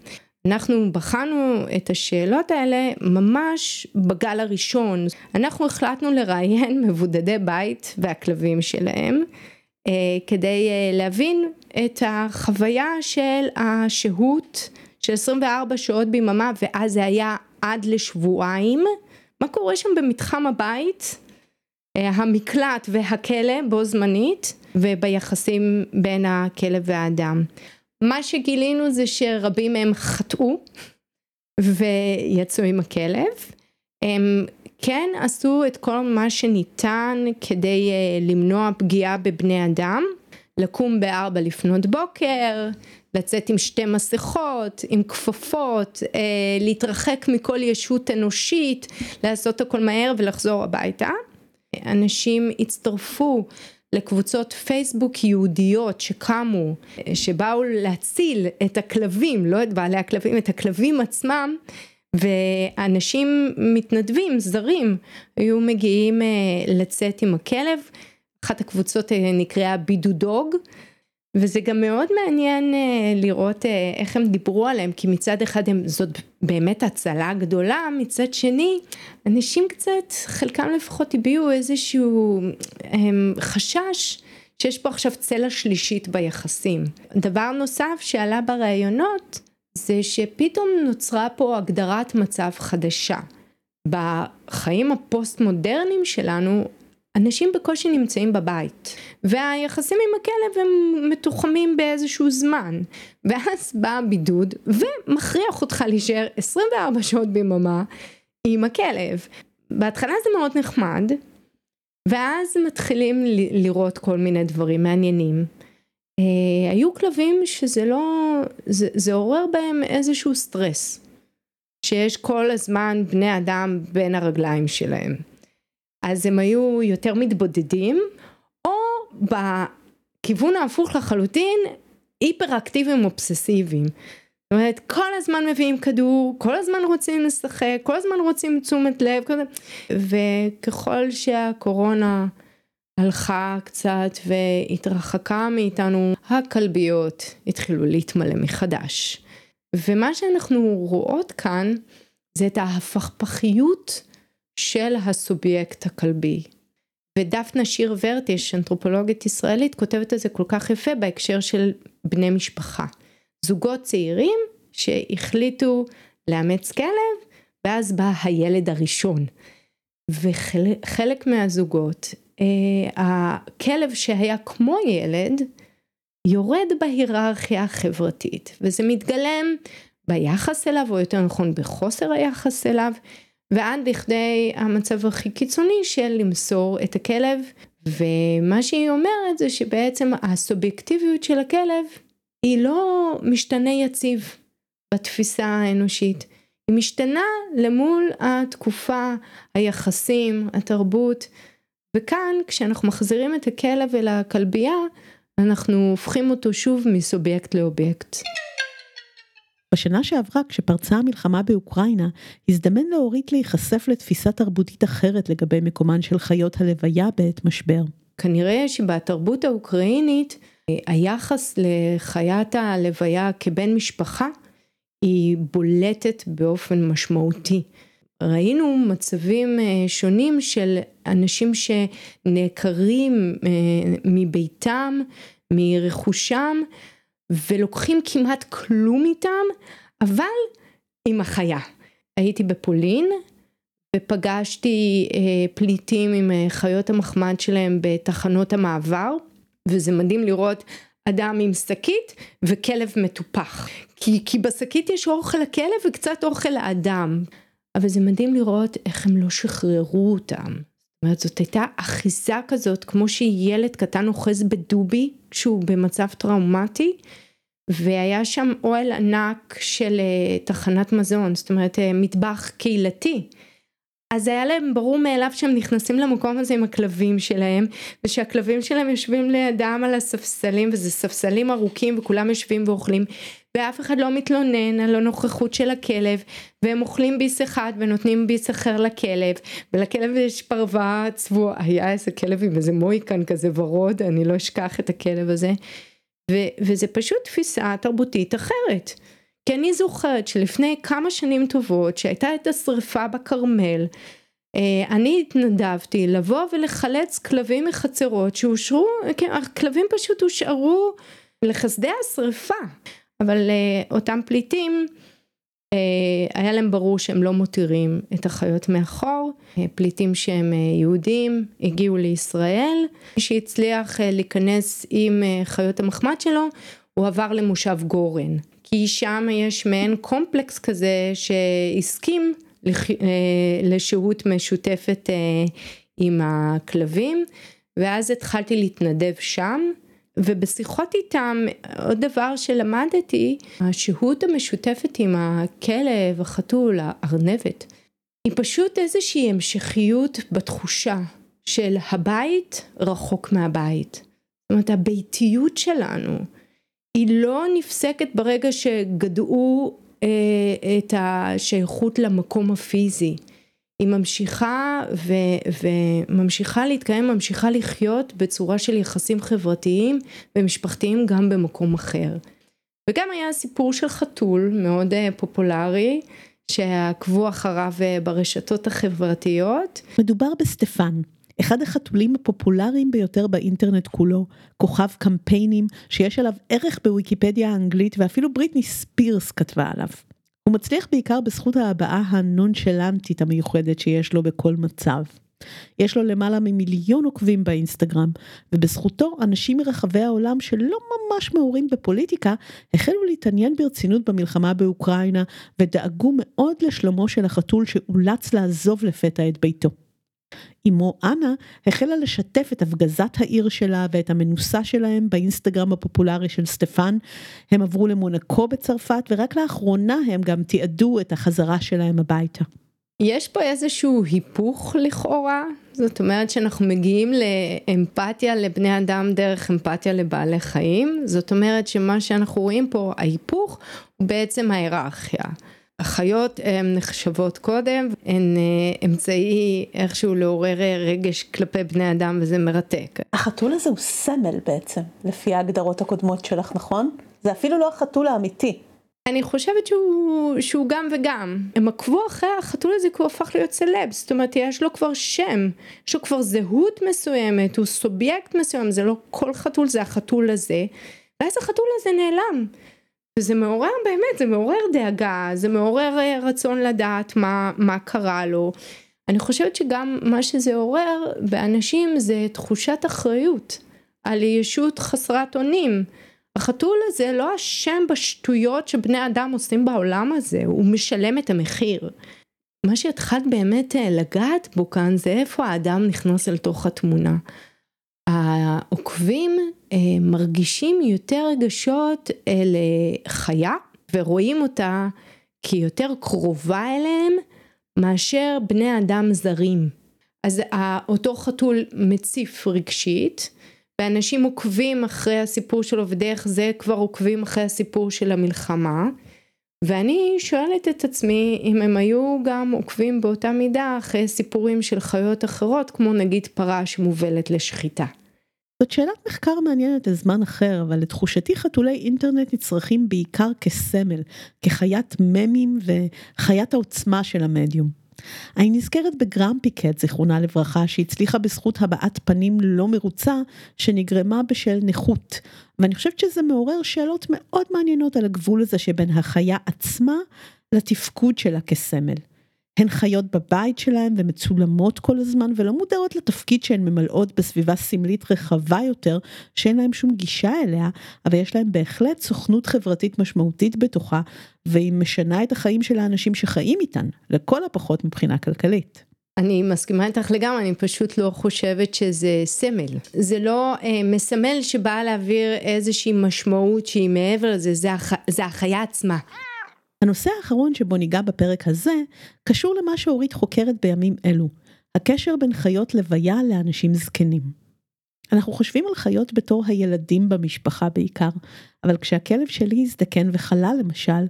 אנחנו בחנו את השאלות האלה ממש בגל הראשון. אנחנו החלטנו לראיין מבודדי בית והכלבים שלהם אה, כדי אה, להבין את החוויה של השהות של 24 שעות ביממה ואז זה היה עד לשבועיים. מה קורה שם במתחם הבית, אה, המקלט והכלא בו זמנית וביחסים בין הכלב והאדם. מה שגילינו זה שרבים מהם חטאו ויצאו עם הכלב. הם כן עשו את כל מה שניתן כדי אה, למנוע פגיעה בבני אדם, לקום בארבע לפנות בוקר, לצאת עם שתי מסכות, עם כפפות, אה, להתרחק מכל ישות אנושית, לעשות הכל מהר ולחזור הביתה. אנשים הצטרפו לקבוצות פייסבוק יהודיות שקמו, שבאו להציל את הכלבים, לא את בעלי הכלבים, את הכלבים עצמם, ואנשים מתנדבים, זרים, היו מגיעים אה, לצאת עם הכלב, אחת הקבוצות אה, נקראה בידודוג, וזה גם מאוד מעניין אה, לראות אה, איך הם דיברו עליהם, כי מצד אחד הם, זאת באמת הצלה גדולה, מצד שני, אנשים קצת, חלקם לפחות הביעו איזשהו הם, חשש שיש פה עכשיו צלע שלישית ביחסים. דבר נוסף שעלה בראיונות, זה שפתאום נוצרה פה הגדרת מצב חדשה. בחיים הפוסט מודרניים שלנו אנשים בקושי נמצאים בבית והיחסים עם הכלב הם מתוחמים באיזשהו זמן ואז בא הבידוד ומכריח אותך להישאר 24 שעות ביממה עם הכלב. בהתחלה זה מאוד נחמד ואז מתחילים לראות כל מיני דברים מעניינים. אה, היו כלבים שזה לא, זה, זה עורר בהם איזשהו סטרס שיש כל הזמן בני אדם בין הרגליים שלהם. אז הם היו יותר מתבודדים, או בכיוון ההפוך לחלוטין, היפר אקטיביים זאת אומרת, כל הזמן מביאים כדור, כל הזמן רוצים לשחק, כל הזמן רוצים תשומת לב. וככל שהקורונה הלכה קצת והתרחקה מאיתנו, הכלביות התחילו להתמלא מחדש. ומה שאנחנו רואות כאן זה את ההפכפכיות של הסובייקט הכלבי. ודפנה שיר ורטיש, אנתרופולוגית ישראלית, כותבת את זה כל כך יפה בהקשר של בני משפחה. זוגות צעירים שהחליטו לאמץ כלב, ואז בא הילד הראשון. וחלק מהזוגות, אה, הכלב שהיה כמו ילד, יורד בהיררכיה החברתית, וזה מתגלם ביחס אליו, או יותר נכון בחוסר היחס אליו, ועד לכדי המצב הכי קיצוני של למסור את הכלב ומה שהיא אומרת זה שבעצם הסובייקטיביות של הכלב היא לא משתנה יציב בתפיסה האנושית, היא משתנה למול התקופה, היחסים, התרבות וכאן כשאנחנו מחזירים את הכלב אל הכלבייה אנחנו הופכים אותו שוב מסובייקט לאובייקט. בשנה שעברה, כשפרצה המלחמה באוקראינה, הזדמן לאורית להיחשף לתפיסה תרבותית אחרת לגבי מקומן של חיות הלוויה בעת משבר. כנראה שבתרבות האוקראינית, היחס לחיית הלוויה כבן משפחה, היא בולטת באופן משמעותי. ראינו מצבים אה, שונים של אנשים שנעקרים אה, מביתם, מרכושם, ולוקחים כמעט כלום איתם, אבל עם החיה. הייתי בפולין ופגשתי אה, פליטים עם אה, חיות המחמד שלהם בתחנות המעבר, וזה מדהים לראות אדם עם שקית וכלב מטופח. כי, כי בשקית יש אוכל לכלב וקצת אוכל לאדם. אבל זה מדהים לראות איך הם לא שחררו אותם. אומרת, זאת הייתה אחיזה כזאת, כמו שילד קטן אוחז בדובי כשהוא במצב טראומטי, והיה שם אוהל ענק של אה, תחנת מזון, זאת אומרת אה, מטבח קהילתי. אז היה להם ברור מאליו שהם נכנסים למקום הזה עם הכלבים שלהם ושהכלבים שלהם יושבים לידם על הספסלים וזה ספסלים ארוכים וכולם יושבים ואוכלים ואף אחד לא מתלונן על הנוכחות של הכלב והם אוכלים ביס אחד ונותנים ביס אחר לכלב ולכלב יש פרווה צבועה. היה איזה כלב עם איזה מויקן כזה ורוד אני לא אשכח את הכלב הזה. ו, וזה פשוט תפיסה תרבותית אחרת כי אני זוכרת שלפני כמה שנים טובות שהייתה את השריפה בכרמל אה, אני התנדבתי לבוא ולחלץ כלבים מחצרות שאושרו, כן, הכלבים פשוט הושארו לחסדי השריפה. אבל אה, אותם פליטים אה, היה להם ברור שהם לא מותירים את החיות מאחור, פליטים שהם יהודים הגיעו לישראל, מי שהצליח להיכנס עם חיות המחמד שלו הוא עבר למושב גורן, כי שם יש מעין קומפלקס כזה שהסכים לשהות משותפת עם הכלבים ואז התחלתי להתנדב שם ובשיחות איתם עוד דבר שלמדתי השהות המשותפת עם הכלב החתול הארנבת היא פשוט איזושהי המשכיות בתחושה של הבית רחוק מהבית. זאת אומרת הביתיות שלנו היא לא נפסקת ברגע שגדעו אה, את השייכות למקום הפיזי. היא ממשיכה ו, וממשיכה להתקיים, ממשיכה לחיות בצורה של יחסים חברתיים ומשפחתיים גם במקום אחר. וגם היה סיפור של חתול מאוד אה, פופולרי שעקבו אחריו אה, ברשתות החברתיות. מדובר בסטפן, אחד החתולים הפופולריים ביותר באינטרנט כולו, כוכב קמפיינים שיש עליו ערך בוויקיפדיה האנגלית ואפילו בריטני ספירס כתבה עליו. הוא מצליח בעיקר בזכות ההבעה הנונשלנטית המיוחדת שיש לו בכל מצב. יש לו למעלה ממיליון עוקבים באינסטגרם, ובזכותו אנשים מרחבי העולם שלא ממש מעורים בפוליטיקה, החלו להתעניין ברצינות במלחמה באוקראינה, ודאגו מאוד לשלומו של החתול שאולץ לעזוב לפתע את ביתו. אמו אנה החלה לשתף את הפגזת העיר שלה ואת המנוסה שלהם באינסטגרם הפופולרי של סטפן. הם עברו למונקו בצרפת ורק לאחרונה הם גם תיעדו את החזרה שלהם הביתה. יש פה איזשהו היפוך לכאורה, זאת אומרת שאנחנו מגיעים לאמפתיה לבני אדם דרך אמפתיה לבעלי חיים, זאת אומרת שמה שאנחנו רואים פה, ההיפוך, הוא בעצם ההיררכיה. החיות הן נחשבות קודם, הן אה, אמצעי איכשהו לעורר רגש כלפי בני אדם וזה מרתק. החתול הזה הוא סמל בעצם, לפי ההגדרות הקודמות שלך, נכון? זה אפילו לא החתול האמיתי. אני חושבת שהוא, שהוא גם וגם. הם עקבו אחרי החתול הזה כי הוא הפך להיות סלב, זאת אומרת יש לו כבר שם, יש לו כבר זהות מסוימת, הוא סובייקט מסוים, זה לא כל חתול, זה החתול הזה, ואז החתול הזה נעלם. וזה מעורר באמת, זה מעורר דאגה, זה מעורר אה, רצון לדעת מה, מה קרה לו. אני חושבת שגם מה שזה עורר באנשים זה תחושת אחריות על ישות חסרת אונים. החתול הזה לא אשם בשטויות שבני אדם עושים בעולם הזה, הוא משלם את המחיר. מה שהתחלת באמת אה, לגעת בו כאן זה איפה האדם נכנס אל תוך התמונה. העוקבים אה, מרגישים יותר רגשות אל חיה ורואים אותה כיותר קרובה אליהם מאשר בני אדם זרים. אז אותו חתול מציף רגשית ואנשים עוקבים אחרי הסיפור שלו ודרך זה כבר עוקבים אחרי הסיפור של המלחמה ואני שואלת את עצמי אם הם היו גם עוקבים באותה מידה אחרי סיפורים של חיות אחרות כמו נגיד פרה שמובלת לשחיטה. זאת שאלת מחקר מעניינת לזמן אחר, אבל לתחושתי חתולי אינטרנט נצרכים בעיקר כסמל, כחיית ממים וחיית העוצמה של המדיום. אני נזכרת בגרמפי קט, זיכרונה לברכה, שהצליחה בזכות הבעת פנים לא מרוצה, שנגרמה בשל נכות. ואני חושבת שזה מעורר שאלות מאוד מעניינות על הגבול הזה שבין החיה עצמה לתפקוד שלה כסמל. הן חיות בבית שלהן ומצולמות כל הזמן ולא מודעות לתפקיד שהן ממלאות בסביבה סמלית רחבה יותר שאין להן שום גישה אליה, אבל יש להן בהחלט סוכנות חברתית משמעותית בתוכה והיא משנה את החיים של האנשים שחיים איתן, לכל הפחות מבחינה כלכלית. אני מסכימה איתך לגמרי, אני פשוט לא חושבת שזה סמל. זה לא אה, מסמל שבא להעביר איזושהי משמעות שהיא מעבר לזה, זה, הח, זה החיה עצמה. הנושא האחרון שבו ניגע בפרק הזה, קשור למה שאורית חוקרת בימים אלו, הקשר בין חיות לוויה לאנשים זקנים. אנחנו חושבים על חיות בתור הילדים במשפחה בעיקר, אבל כשהכלב שלי הזדקן וחלה למשל,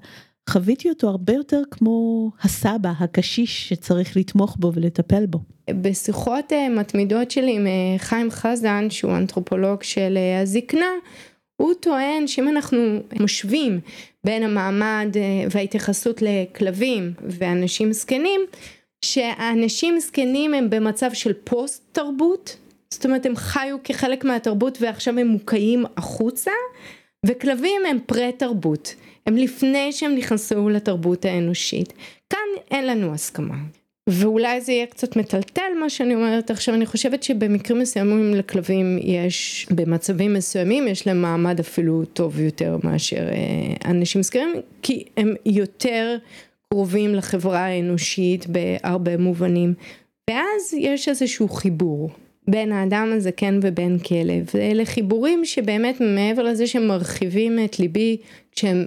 חוויתי אותו הרבה יותר כמו הסבא, הקשיש שצריך לתמוך בו ולטפל בו. בשיחות אה, מתמידות שלי עם אה, חיים חזן, שהוא אנתרופולוג של אה, הזקנה, הוא טוען שאם אנחנו משווים בין המעמד אה, וההתייחסות לכלבים ואנשים זקנים, שאנשים זקנים הם במצב של פוסט תרבות, זאת אומרת הם חיו כחלק מהתרבות ועכשיו הם מוקעים החוצה, וכלבים הם פרה תרבות, הם לפני שהם נכנסו לתרבות האנושית. כאן אין לנו הסכמה. ואולי זה יהיה קצת מטלטל מה שאני אומרת עכשיו, אני חושבת שבמקרים מסוימים לכלבים יש, במצבים מסוימים יש להם מעמד אפילו טוב יותר מאשר אה, אנשים זכרים, כי הם יותר קרובים לחברה האנושית בהרבה מובנים, ואז יש איזשהו חיבור. בין האדם הזקן ובין כלב, ואלה חיבורים שבאמת מעבר לזה שהם מרחיבים את ליבי כשהם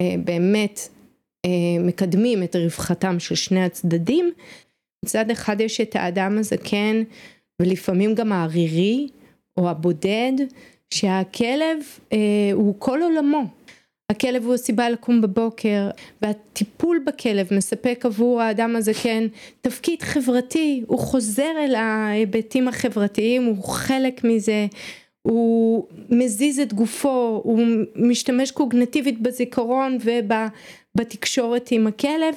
אה, באמת מקדמים את רווחתם של שני הצדדים. מצד אחד יש את האדם הזקן ולפעמים גם הערירי או הבודד שהכלב אה, הוא כל עולמו. הכלב הוא הסיבה לקום בבוקר והטיפול בכלב מספק עבור האדם הזקן תפקיד חברתי, הוא חוזר אל ההיבטים החברתיים, הוא חלק מזה, הוא מזיז את גופו, הוא משתמש קוגנטיבית בזיכרון ובתקשורת עם הכלב,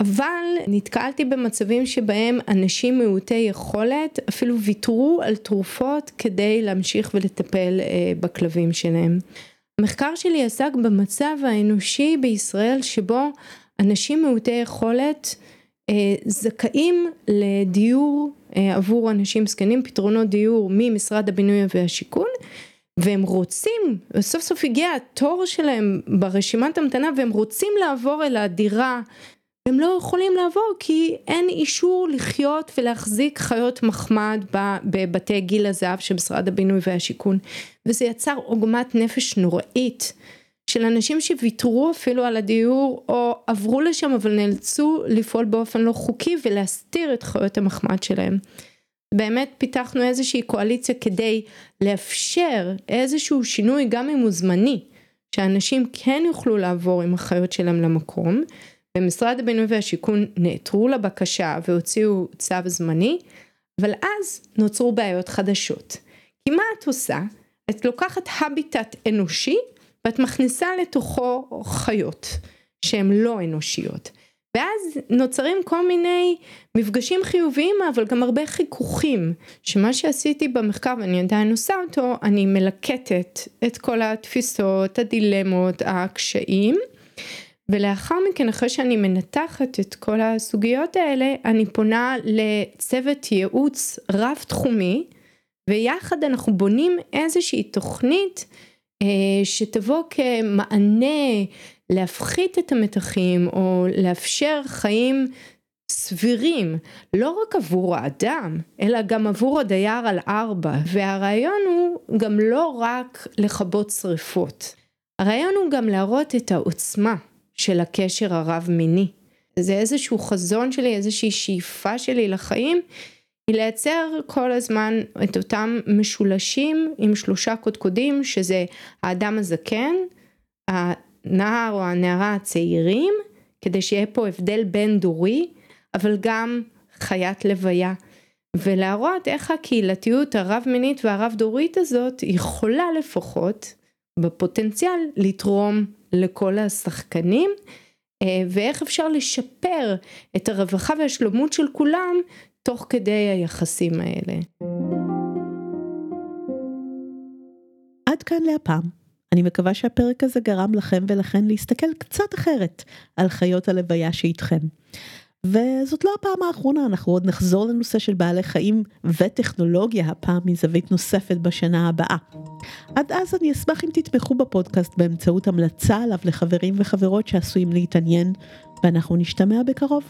אבל נתקלתי במצבים שבהם אנשים מעוטי יכולת אפילו ויתרו על תרופות כדי להמשיך ולטפל אה, בכלבים שלהם. המחקר שלי עסק במצב האנושי בישראל שבו אנשים מעוטי יכולת אה, זכאים לדיור אה, עבור אנשים זקנים, פתרונות דיור ממשרד הבינוי והשיכון, והם רוצים, סוף סוף הגיע התור שלהם ברשימת המתנה והם רוצים לעבור אל הדירה, הם לא יכולים לעבור כי אין אישור לחיות ולהחזיק חיות מחמד בבתי גיל הזהב של משרד הבינוי והשיכון, וזה יצר עוגמת נפש נוראית. של אנשים שוויתרו אפילו על הדיור או עברו לשם אבל נאלצו לפעול באופן לא חוקי ולהסתיר את חיות המחמד שלהם. באמת פיתחנו איזושהי קואליציה כדי לאפשר איזשהו שינוי גם אם הוא זמני, שאנשים כן יוכלו לעבור עם החיות שלהם למקום. במשרד הבינוי והשיכון נעתרו לבקשה והוציאו צו זמני, אבל אז נוצרו בעיות חדשות. כי מה את עושה? את לוקחת הביטט אנושי ואת מכניסה לתוכו חיות שהן לא אנושיות. ואז נוצרים כל מיני מפגשים חיוביים אבל גם הרבה חיכוכים שמה שעשיתי במחקר ואני עדיין עושה אותו אני מלקטת את כל התפיסות הדילמות הקשיים ולאחר מכן אחרי שאני מנתחת את כל הסוגיות האלה אני פונה לצוות ייעוץ רב תחומי ויחד אנחנו בונים איזושהי תוכנית אה, שתבוא כמענה להפחית את המתחים או לאפשר חיים סבירים, לא רק עבור האדם, אלא גם עבור הדייר על ארבע, והרעיון הוא גם לא רק לכבות שריפות, הרעיון הוא גם להראות את העוצמה של הקשר הרב מיני. זה איזשהו חזון שלי, איזושהי שאיפה שלי לחיים, היא לייצר כל הזמן את אותם משולשים עם שלושה קודקודים שזה האדם הזקן, הנער או הנערה הצעירים, כדי שיהיה פה הבדל בין דורי, אבל גם חיית לוויה. ולהראות איך הקהילתיות הרב מינית והרב דורית הזאת יכולה לפחות בפוטנציאל לתרום לכל השחקנים אה, ואיך אפשר לשפר את הרווחה והשלמות של כולם תוך כדי היחסים האלה. עד כאן להפעם. אני מקווה שהפרק הזה גרם לכם ולכן להסתכל קצת אחרת על חיות הלוויה שאיתכם. וזאת לא הפעם האחרונה, אנחנו עוד נחזור לנושא של בעלי חיים וטכנולוגיה הפעם מזווית נוספת בשנה הבאה. עד אז אני אשמח אם תתמכו בפודקאסט באמצעות המלצה עליו לחברים וחברות שעשויים להתעניין, ואנחנו נשתמע בקרוב.